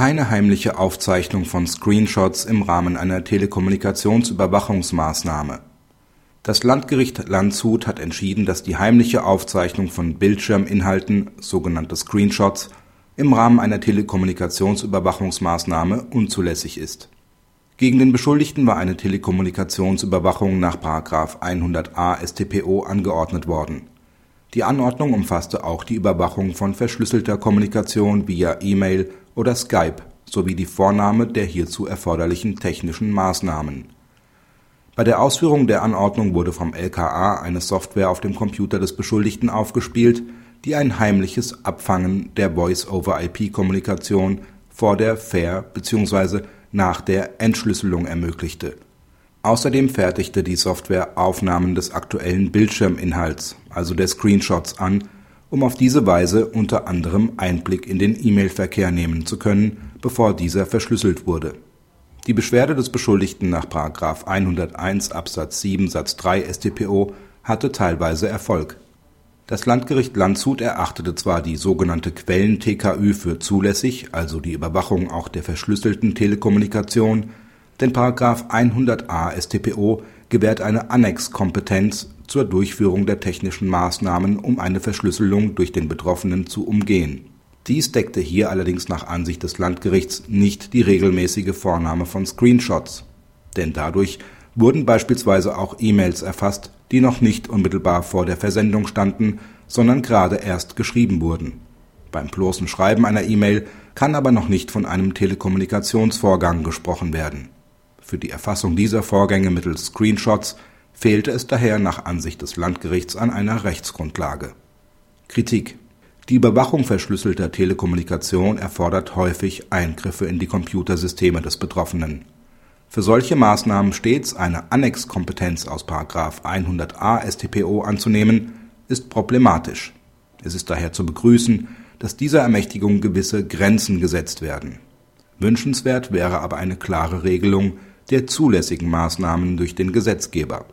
keine heimliche Aufzeichnung von Screenshots im Rahmen einer Telekommunikationsüberwachungsmaßnahme. Das Landgericht Landshut hat entschieden, dass die heimliche Aufzeichnung von Bildschirminhalten, sogenannte Screenshots, im Rahmen einer Telekommunikationsüberwachungsmaßnahme unzulässig ist. Gegen den Beschuldigten war eine Telekommunikationsüberwachung nach § 100a StPO angeordnet worden. Die Anordnung umfasste auch die Überwachung von verschlüsselter Kommunikation via E-Mail oder Skype sowie die Vornahme der hierzu erforderlichen technischen Maßnahmen. Bei der Ausführung der Anordnung wurde vom LKA eine Software auf dem Computer des Beschuldigten aufgespielt die ein heimliches Abfangen der Voice-over-IP-Kommunikation vor der Ver bzw. nach der Entschlüsselung ermöglichte. Außerdem fertigte die Software Aufnahmen des aktuellen Bildschirminhalts, also der Screenshots, an, um auf diese Weise unter anderem Einblick in den E-Mail-Verkehr nehmen zu können, bevor dieser verschlüsselt wurde. Die Beschwerde des Beschuldigten nach § 101 Absatz 7 Satz 3 StPO hatte teilweise Erfolg das Landgericht Landshut erachtete zwar die sogenannte Quellen-TKÜ für zulässig, also die Überwachung auch der verschlüsselten Telekommunikation, denn § 100a StPO gewährt eine Annexkompetenz zur Durchführung der technischen Maßnahmen, um eine Verschlüsselung durch den Betroffenen zu umgehen. Dies deckte hier allerdings nach Ansicht des Landgerichts nicht die regelmäßige Vornahme von Screenshots, denn dadurch wurden beispielsweise auch E-Mails erfasst, die noch nicht unmittelbar vor der Versendung standen, sondern gerade erst geschrieben wurden. Beim bloßen Schreiben einer E-Mail kann aber noch nicht von einem Telekommunikationsvorgang gesprochen werden. Für die Erfassung dieser Vorgänge mittels Screenshots fehlte es daher nach Ansicht des Landgerichts an einer Rechtsgrundlage. Kritik Die Überwachung verschlüsselter Telekommunikation erfordert häufig Eingriffe in die Computersysteme des Betroffenen für solche Maßnahmen stets eine Annexkompetenz aus § 100a StPO anzunehmen, ist problematisch. Es ist daher zu begrüßen, dass dieser Ermächtigung gewisse Grenzen gesetzt werden. Wünschenswert wäre aber eine klare Regelung der zulässigen Maßnahmen durch den Gesetzgeber